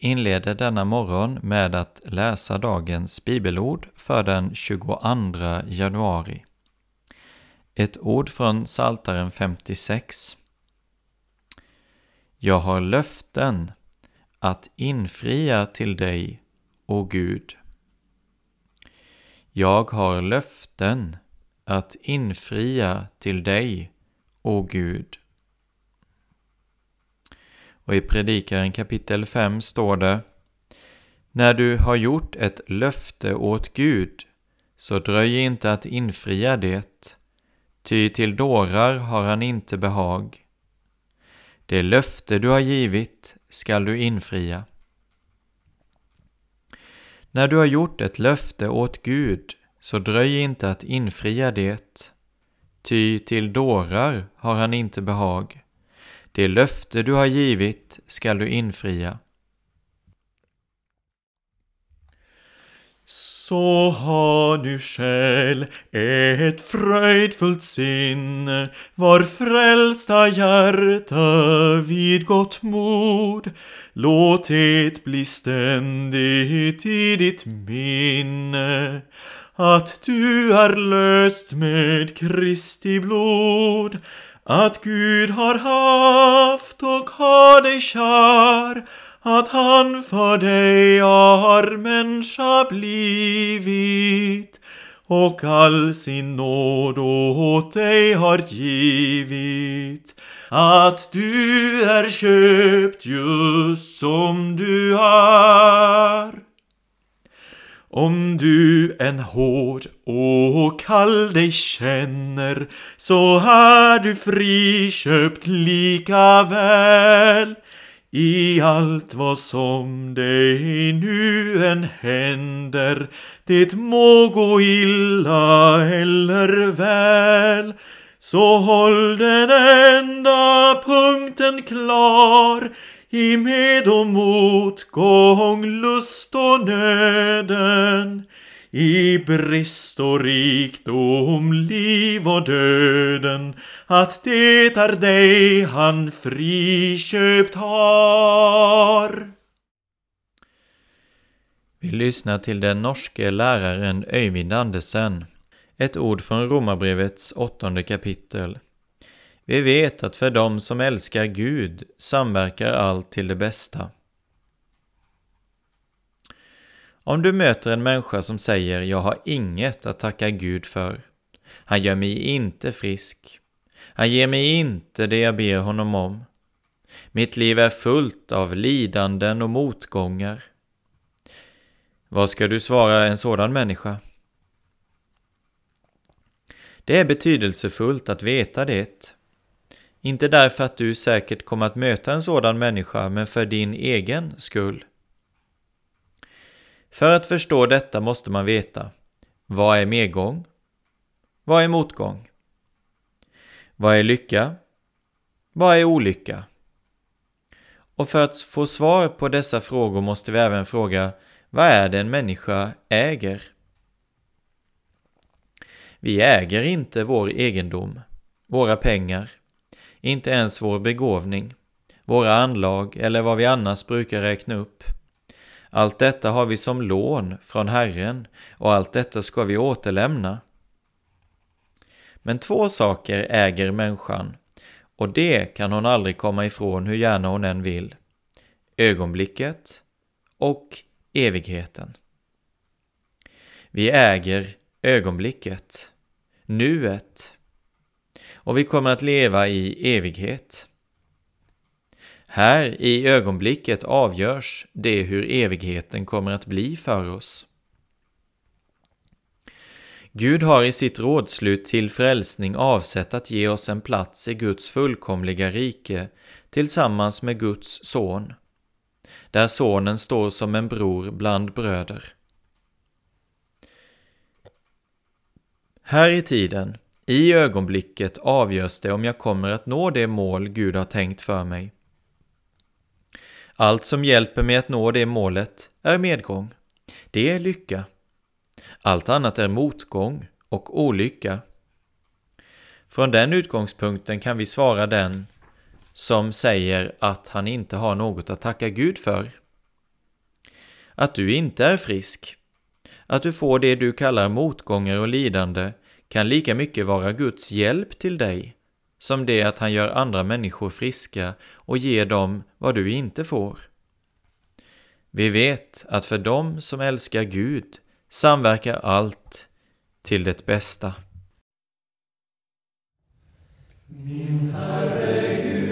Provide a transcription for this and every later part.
Inleder denna morgon med att läsa dagens bibelord för den 22 januari. Ett ord från Saltaren 56. Jag har löften att infria till dig, o Gud. Jag har löften att infria till dig, o Gud. Och i Predikaren kapitel 5 står det När du har gjort ett löfte åt Gud, så dröj inte att infria det, ty till dårar har han inte behag. Det löfte du har givit skall du infria. När du har gjort ett löfte åt Gud, så dröj inte att infria det, ty till dårar har han inte behag. Det löfte du har givit skall du infria. Så har nu själ ett fröjdfullt sinne, var frälsta hjärta vid gott mod. Låt det bli ständigt i ditt minne att du är löst med Kristi blod att Gud har haft och har dig kär, att han för dig har människa blivit och all sin nåd åt dig har givit. Att du är köpt just som du är. Om du en hård och kall dig känner så är du friköpt lika väl i allt vad som dig nu än händer. Det må gå illa eller väl så håll den enda punkten klar i med och motgång, lust och nöden, i brist och rikdom, liv och döden, att det är dig han friköpt har. Vi lyssnar till den norske läraren Öyvind Andersen. Ett ord från Romarbrevets åttonde kapitel. Vi vet att för dem som älskar Gud samverkar allt till det bästa. Om du möter en människa som säger ”Jag har inget att tacka Gud för”, han gör mig inte frisk, han ger mig inte det jag ber honom om, mitt liv är fullt av lidanden och motgångar. Vad ska du svara en sådan människa? Det är betydelsefullt att veta det. Inte därför att du säkert kommer att möta en sådan människa, men för din egen skull. För att förstå detta måste man veta vad är medgång? Vad är motgång? Vad är lycka? Vad är olycka? Och för att få svar på dessa frågor måste vi även fråga vad är det en människa äger? Vi äger inte vår egendom. våra pengar, inte ens vår begåvning, våra anlag eller vad vi annars brukar räkna upp. Allt detta har vi som lån från Herren och allt detta ska vi återlämna. Men två saker äger människan och det kan hon aldrig komma ifrån hur gärna hon än vill. Ögonblicket och evigheten. Vi äger ögonblicket, nuet, och vi kommer att leva i evighet. Här i ögonblicket avgörs det hur evigheten kommer att bli för oss. Gud har i sitt rådslut till frälsning avsett att ge oss en plats i Guds fullkomliga rike tillsammans med Guds son, där sonen står som en bror bland bröder. Här i tiden, i ögonblicket, avgörs det om jag kommer att nå det mål Gud har tänkt för mig. Allt som hjälper mig att nå det målet är medgång. Det är lycka. Allt annat är motgång och olycka. Från den utgångspunkten kan vi svara den som säger att han inte har något att tacka Gud för. Att du inte är frisk, att du får det du kallar motgångar och lidande kan lika mycket vara Guds hjälp till dig som det att han gör andra människor friska och ger dem vad du inte får. Vi vet att för dem som älskar Gud samverkar allt till det bästa. Min Herre Gud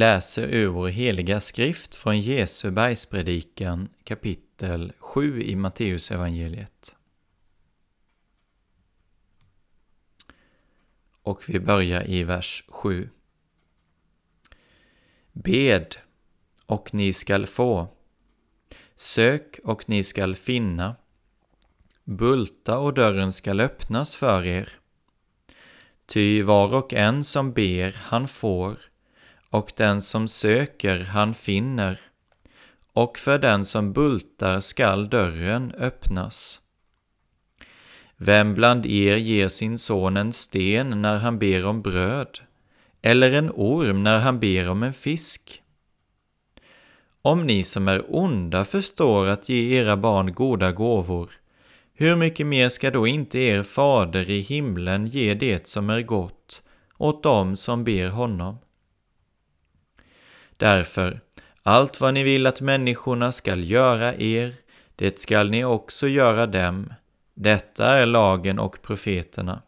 läser ur vår heliga skrift från Jesu bergspredikan kapitel 7 i Matteusevangeliet. Och vi börjar i vers 7. Bed, och ni skall få. Sök, och ni skall finna. Bulta, och dörren skall öppnas för er. Ty var och en som ber, han får, och den som söker han finner, och för den som bultar skall dörren öppnas. Vem bland er ger sin son en sten när han ber om bröd, eller en orm när han ber om en fisk? Om ni som är onda förstår att ge era barn goda gåvor, hur mycket mer ska då inte er fader i himlen ge det som är gott åt dem som ber honom? Därför, allt vad ni vill att människorna skall göra er, det skall ni också göra dem. Detta är lagen och profeterna.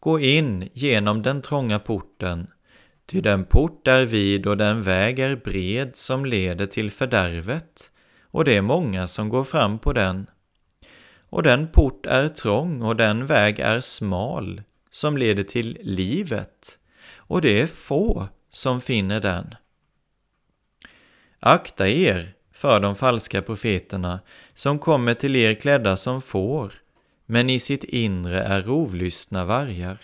Gå in genom den trånga porten, ty den port är vid och den väg är bred som leder till fördärvet, och det är många som går fram på den. Och den port är trång och den väg är smal som leder till livet, och det är få som finner den. Akta er för de falska profeterna som kommer till er klädda som får, men i sitt inre är rovlystna vargar.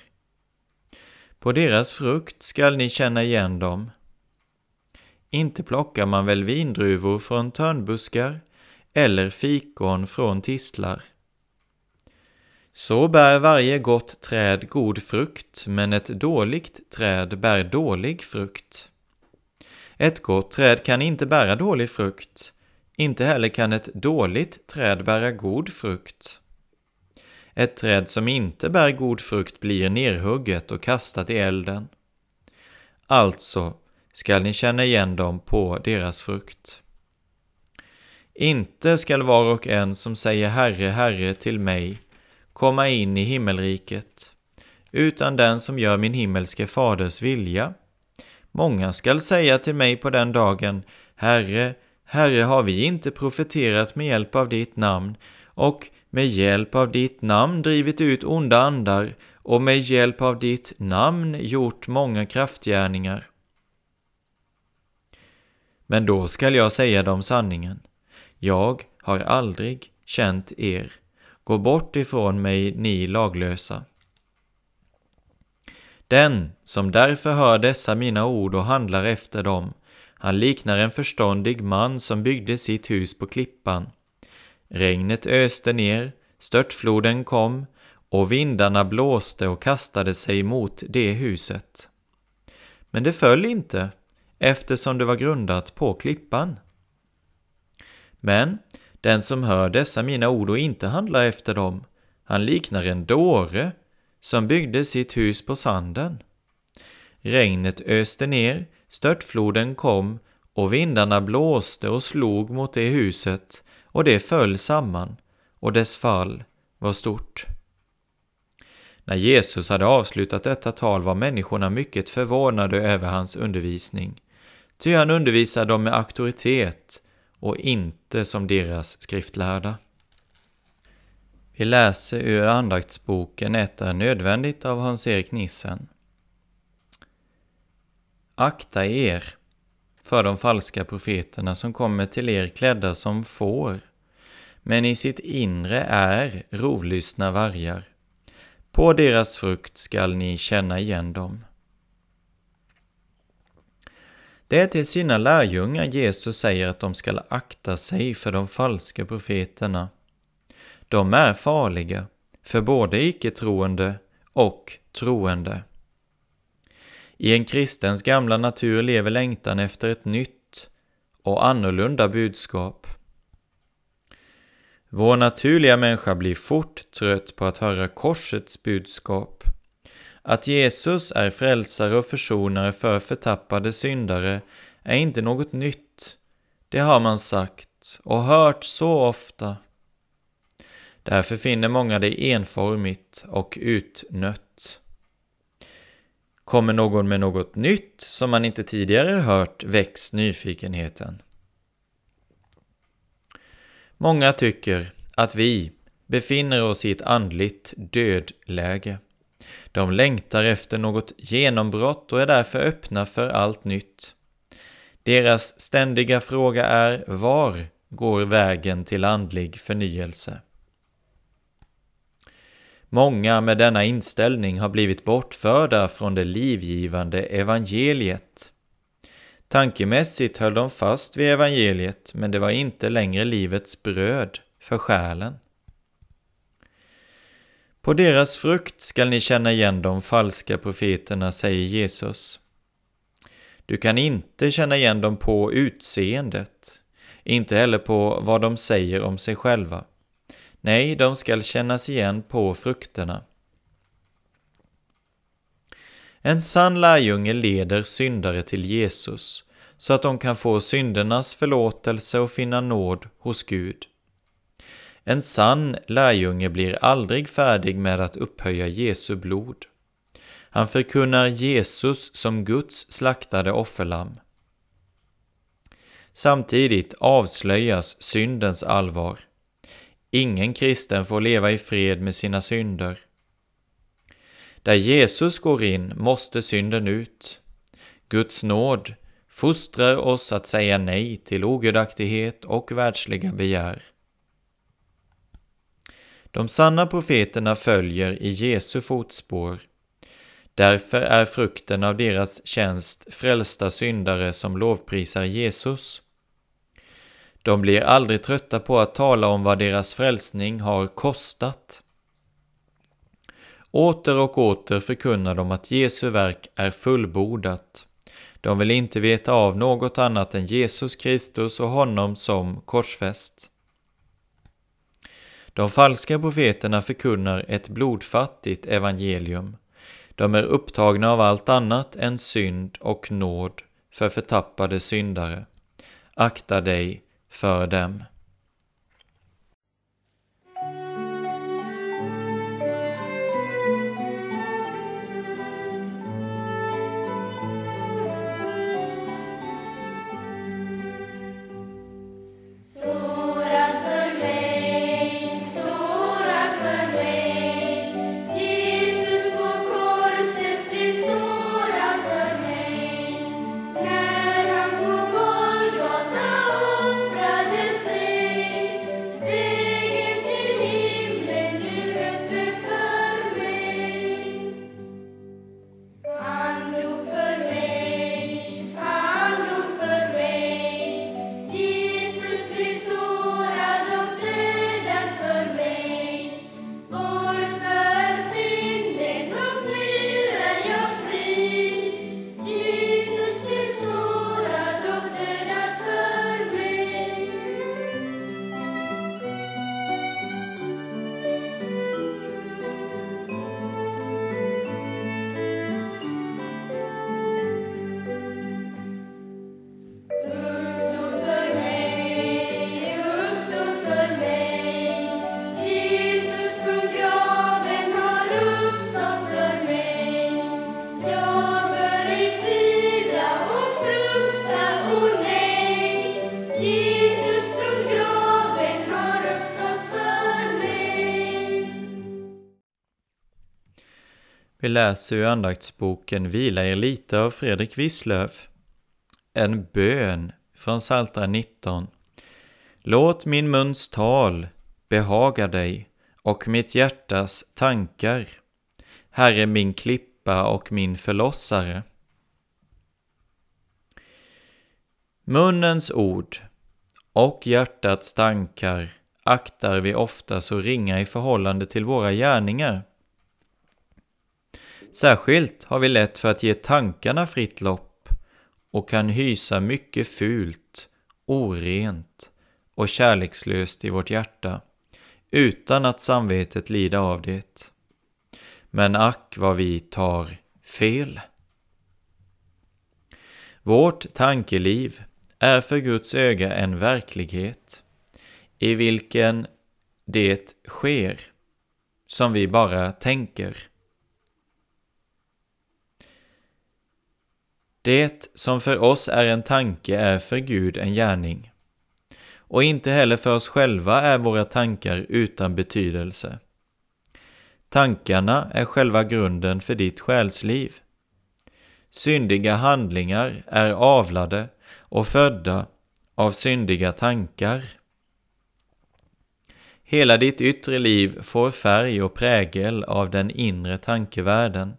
På deras frukt skall ni känna igen dem. Inte plockar man väl vindruvor från törnbuskar eller fikon från tistlar. Så bär varje gott träd god frukt, men ett dåligt träd bär dålig frukt. Ett gott träd kan inte bära dålig frukt, inte heller kan ett dåligt träd bära god frukt. Ett träd som inte bär god frukt blir nerhugget och kastat i elden. Alltså skall ni känna igen dem på deras frukt. Inte skall var och en som säger Herre, Herre till mig komma in i himmelriket, utan den som gör min himmelske faders vilja. Många skall säga till mig på den dagen, Herre, Herre, har vi inte profeterat med hjälp av ditt namn och med hjälp av ditt namn drivit ut onda andar och med hjälp av ditt namn gjort många kraftgärningar? Men då skall jag säga dem sanningen. Jag har aldrig känt er. Gå bort ifrån mig, ni laglösa. Den som därför hör dessa mina ord och handlar efter dem, han liknar en förståndig man som byggde sitt hus på klippan. Regnet öste ner, störtfloden kom och vindarna blåste och kastade sig mot det huset. Men det föll inte, eftersom det var grundat på klippan. Men den som hör dessa mina ord och inte handlar efter dem, han liknar en dåre som byggde sitt hus på sanden. Regnet öste ner, störtfloden kom och vindarna blåste och slog mot det huset och det föll samman och dess fall var stort. När Jesus hade avslutat detta tal var människorna mycket förvånade över hans undervisning, ty han undervisade dem med auktoritet och inte som deras skriftlärda. Vi läser ur andaktsboken Ett är nödvändigt av Hans-Erik Nissen. Akta er för de falska profeterna som kommer till er klädda som får, men i sitt inre är rovlystna vargar. På deras frukt skall ni känna igen dem. Det är till sina lärjungar Jesus säger att de skall akta sig för de falska profeterna. De är farliga för både icke-troende och troende. I en kristens gamla natur lever längtan efter ett nytt och annorlunda budskap. Vår naturliga människa blir fort trött på att höra korsets budskap. Att Jesus är frälsare och försonare för förtappade syndare är inte något nytt. Det har man sagt och hört så ofta. Därför finner många det enformigt och utnött. Kommer någon med något nytt som man inte tidigare hört väcks nyfikenheten. Många tycker att vi befinner oss i ett andligt dödläge. De längtar efter något genombrott och är därför öppna för allt nytt. Deras ständiga fråga är var går vägen till andlig förnyelse? Många med denna inställning har blivit bortförda från det livgivande evangeliet. Tankemässigt höll de fast vid evangeliet, men det var inte längre livets bröd för själen. På deras frukt skall ni känna igen de falska profeterna, säger Jesus. Du kan inte känna igen dem på utseendet. inte heller på vad de säger om sig själva. Nej, de skall kännas igen på frukterna. En sann lärjunge leder syndare till Jesus så att de kan få syndernas förlåtelse och finna nåd hos Gud. En sann lärjunge blir aldrig färdig med att upphöja Jesu blod. Han förkunnar Jesus som Guds slaktade offerlamm. Samtidigt avslöjas syndens allvar. Ingen kristen får leva i fred med sina synder. Där Jesus går in måste synden ut. Guds nåd fostrar oss att säga nej till ogudaktighet och världsliga begär. De sanna profeterna följer i Jesu fotspår. Därför är frukten av deras tjänst frälsta syndare som lovprisar Jesus. De blir aldrig trötta på att tala om vad deras frälsning har kostat. Åter och åter förkunnar de att Jesu verk är fullbordat. De vill inte veta av något annat än Jesus Kristus och honom som korsfäst. De falska profeterna förkunnar ett blodfattigt evangelium. De är upptagna av allt annat än synd och nåd för förtappade syndare. Akta dig för dem. Vi läser ur andaktsboken Vila er lite av Fredrik Wisslöf. En bön från Psaltaren 19. Låt min muns tal behaga dig och mitt hjärtas tankar. Herre min klippa och min förlossare. Munnens ord och hjärtats tankar aktar vi ofta så ringa i förhållande till våra gärningar. Särskilt har vi lätt för att ge tankarna fritt lopp och kan hysa mycket fult, orent och kärlekslöst i vårt hjärta utan att samvetet lider av det. Men ack vad vi tar fel. Vårt tankeliv är för Guds öga en verklighet i vilken det sker som vi bara tänker. Det som för oss är en tanke är för Gud en gärning. Och inte heller för oss själva är våra tankar utan betydelse. Tankarna är själva grunden för ditt själsliv. Syndiga handlingar är avlade och födda av syndiga tankar. Hela ditt yttre liv får färg och prägel av den inre tankevärlden.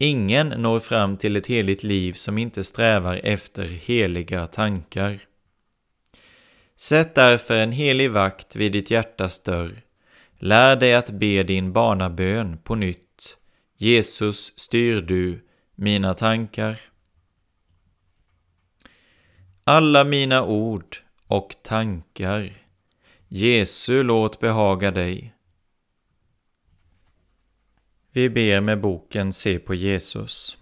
Ingen når fram till ett heligt liv som inte strävar efter heliga tankar. Sätt därför en helig vakt vid ditt hjärtas dörr. Lär dig att be din barnabön på nytt. Jesus, styr du mina tankar. Alla mina ord och tankar. Jesu låt behaga dig. Vi ber med boken Se på Jesus.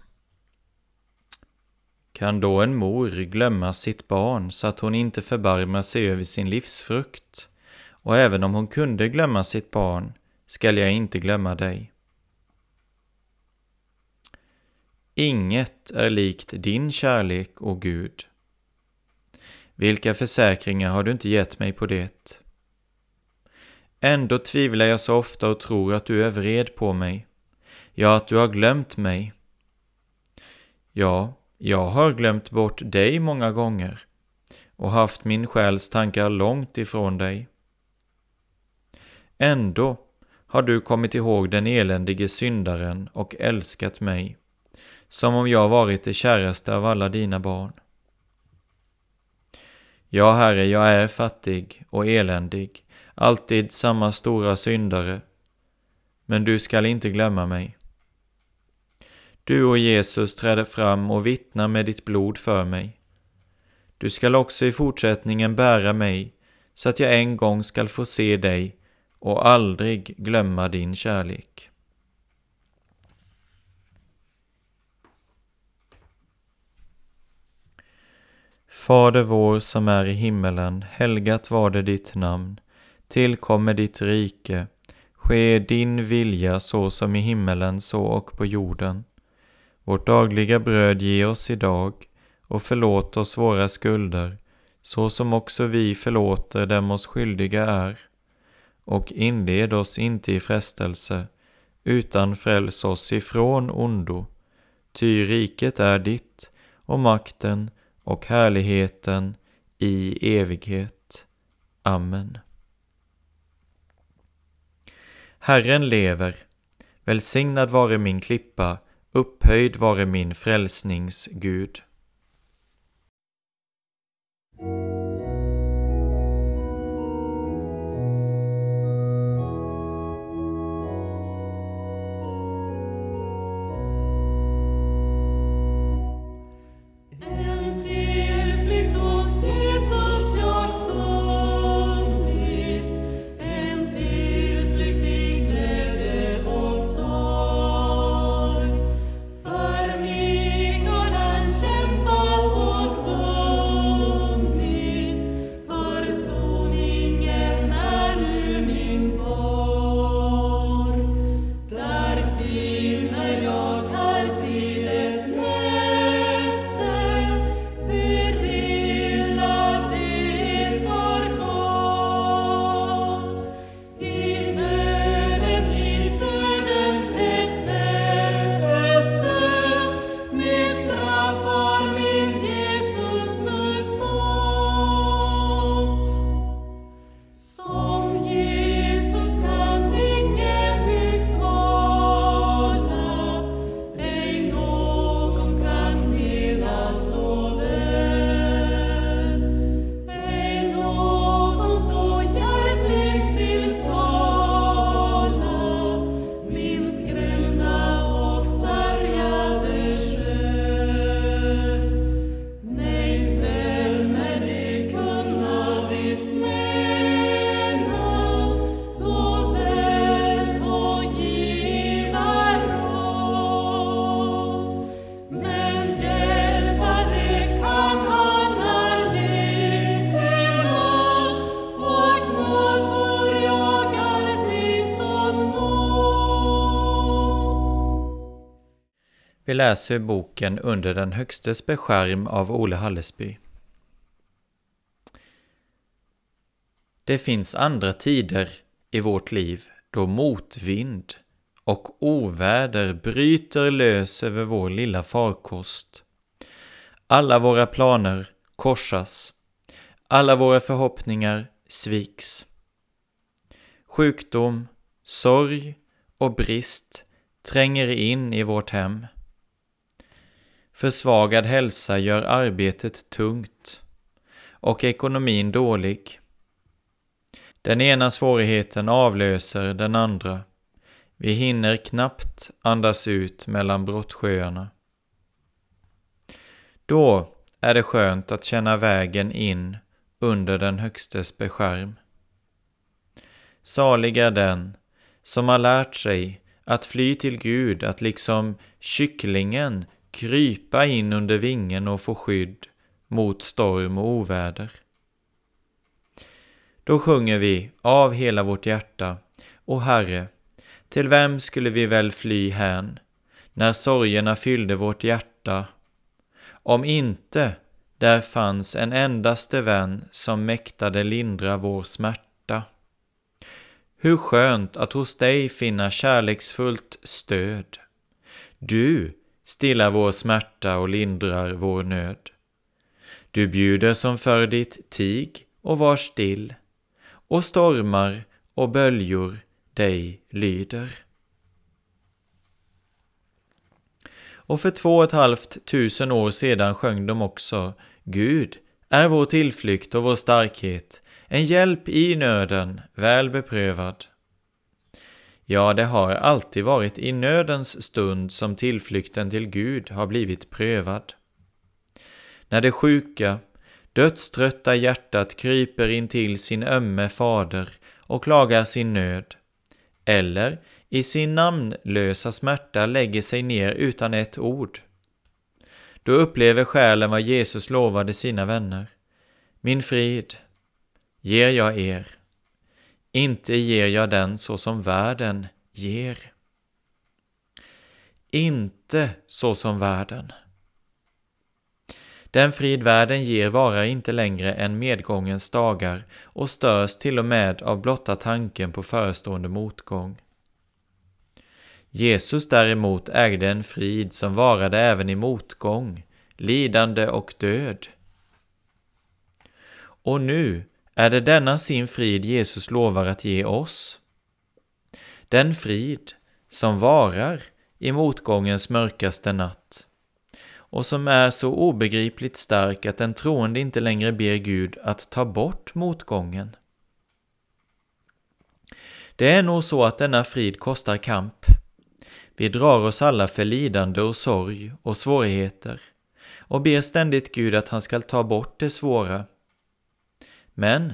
Kan då en mor glömma sitt barn så att hon inte förbarmar sig över sin livsfrukt? Och även om hon kunde glömma sitt barn skall jag inte glömma dig. Inget är likt din kärlek, o Gud. Vilka försäkringar har du inte gett mig på det? Ändå tvivlar jag så ofta och tror att du är vred på mig. Ja, att du har glömt mig. Ja, jag har glömt bort dig många gånger och haft min själs tankar långt ifrån dig. Ändå har du kommit ihåg den eländige syndaren och älskat mig, som om jag varit det käraste av alla dina barn. Ja, Herre, jag är fattig och eländig, alltid samma stora syndare, men du skall inte glömma mig. Du och Jesus träder fram och vittnar med ditt blod för mig. Du skall också i fortsättningen bära mig så att jag en gång skall få se dig och aldrig glömma din kärlek. Fader vår som är i himmelen, helgat var det ditt namn. Tillkommer ditt rike. Ske din vilja så som i himmelen så och på jorden. Vårt dagliga bröd ge oss idag och förlåt oss våra skulder så som också vi förlåter dem oss skyldiga är. Och inled oss inte i frestelse utan fräls oss ifrån ondo. Ty riket är ditt och makten och härligheten i evighet. Amen. Herren lever. Välsignad vare min klippa Upphöjd vare min frälsnings Gud. Läser boken Under den högstes beskärm av Ole Hallesby. Det finns andra tider i vårt liv då motvind och oväder bryter lös över vår lilla farkost. Alla våra planer korsas. Alla våra förhoppningar sviks. Sjukdom, sorg och brist tränger in i vårt hem. Försvagad hälsa gör arbetet tungt och ekonomin dålig. Den ena svårigheten avlöser den andra. Vi hinner knappt andas ut mellan brottsjöarna. Då är det skönt att känna vägen in under den Högstes beskärm. Salig är den som har lärt sig att fly till Gud, att liksom kycklingen krypa in under vingen och få skydd mot storm och oväder. Då sjunger vi av hela vårt hjärta, O Herre, till vem skulle vi väl fly hän, när sorgerna fyllde vårt hjärta? Om inte där fanns en endaste vän som mäktade lindra vår smärta. Hur skönt att hos dig finna kärleksfullt stöd. Du stillar vår smärta och lindrar vår nöd. Du bjuder som för ditt tig och var still, och stormar och böljor dig lyder. Och för två och ett halvt tusen år sedan sjöng de också Gud är vår tillflykt och vår starkhet, en hjälp i nöden, väl beprövad. Ja, det har alltid varit i nödens stund som tillflykten till Gud har blivit prövad. När det sjuka, dödströtta hjärtat kryper in till sin ömme fader och klagar sin nöd, eller i sin namnlösa smärta lägger sig ner utan ett ord. Då upplever själen vad Jesus lovade sina vänner. Min frid ger jag er, inte ger jag den så som världen ger. Inte så som världen. Den frid världen ger varar inte längre än medgångens dagar och störs till och med av blotta tanken på förestående motgång. Jesus däremot ägde en frid som varade även i motgång, lidande och död. Och nu är det denna sin frid Jesus lovar att ge oss. Den frid som varar i motgångens mörkaste natt och som är så obegripligt stark att den troende inte längre ber Gud att ta bort motgången. Det är nog så att denna frid kostar kamp. Vi drar oss alla för lidande och sorg och svårigheter och ber ständigt Gud att han skall ta bort det svåra. Men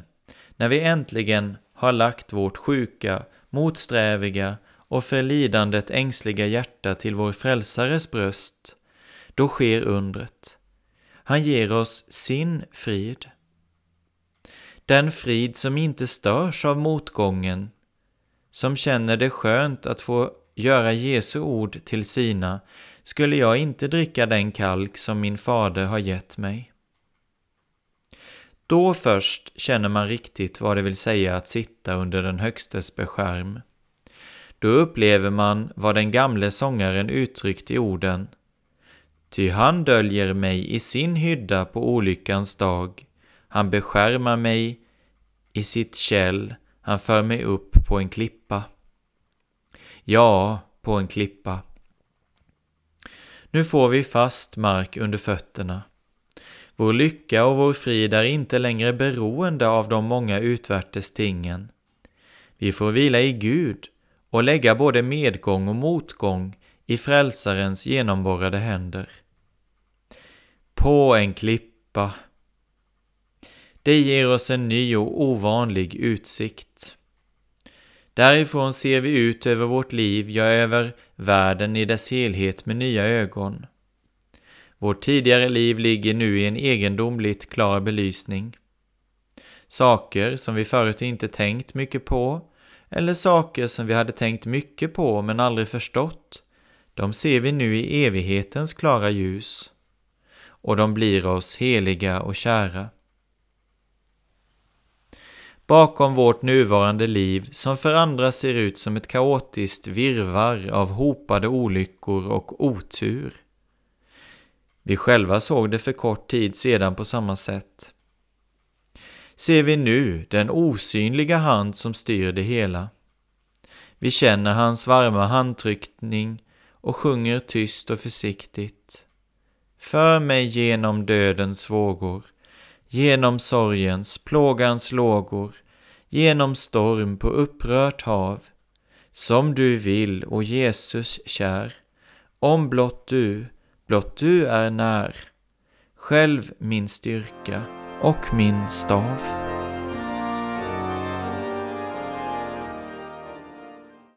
när vi äntligen har lagt vårt sjuka, motsträviga och för lidandet ängsliga hjärta till vår frälsares bröst, då sker undret. Han ger oss sin frid. Den frid som inte störs av motgången, som känner det skönt att få göra Jesu ord till sina, skulle jag inte dricka den kalk som min fader har gett mig. Då först känner man riktigt vad det vill säga att sitta under den Högstes beskärm. Då upplever man vad den gamle sångaren uttryckt i orden Ty han döljer mig i sin hydda på olyckans dag, han beskärmar mig i sitt käll, han för mig upp på en klippa. Ja, på en klippa. Nu får vi fast mark under fötterna. Vår lycka och vår frid är inte längre beroende av de många utvärtes tingen. Vi får vila i Gud och lägga både medgång och motgång i Frälsarens genomborrade händer. På en klippa. Det ger oss en ny och ovanlig utsikt. Därifrån ser vi ut över vårt liv, ja, över världen i dess helhet med nya ögon. Vårt tidigare liv ligger nu i en egendomligt klar belysning. Saker som vi förut inte tänkt mycket på, eller saker som vi hade tänkt mycket på men aldrig förstått, de ser vi nu i evighetens klara ljus. Och de blir oss heliga och kära. Bakom vårt nuvarande liv, som för andra ser ut som ett kaotiskt virvar av hopade olyckor och otur, vi själva såg det för kort tid sedan på samma sätt. Ser vi nu den osynliga hand som styr det hela. Vi känner hans varma handtryckning och sjunger tyst och försiktigt. För mig genom dödens vågor, genom sorgens, plågans lågor, genom storm på upprört hav, som du vill, o Jesus kär, om blott du blott du är när, själv min styrka och min stav.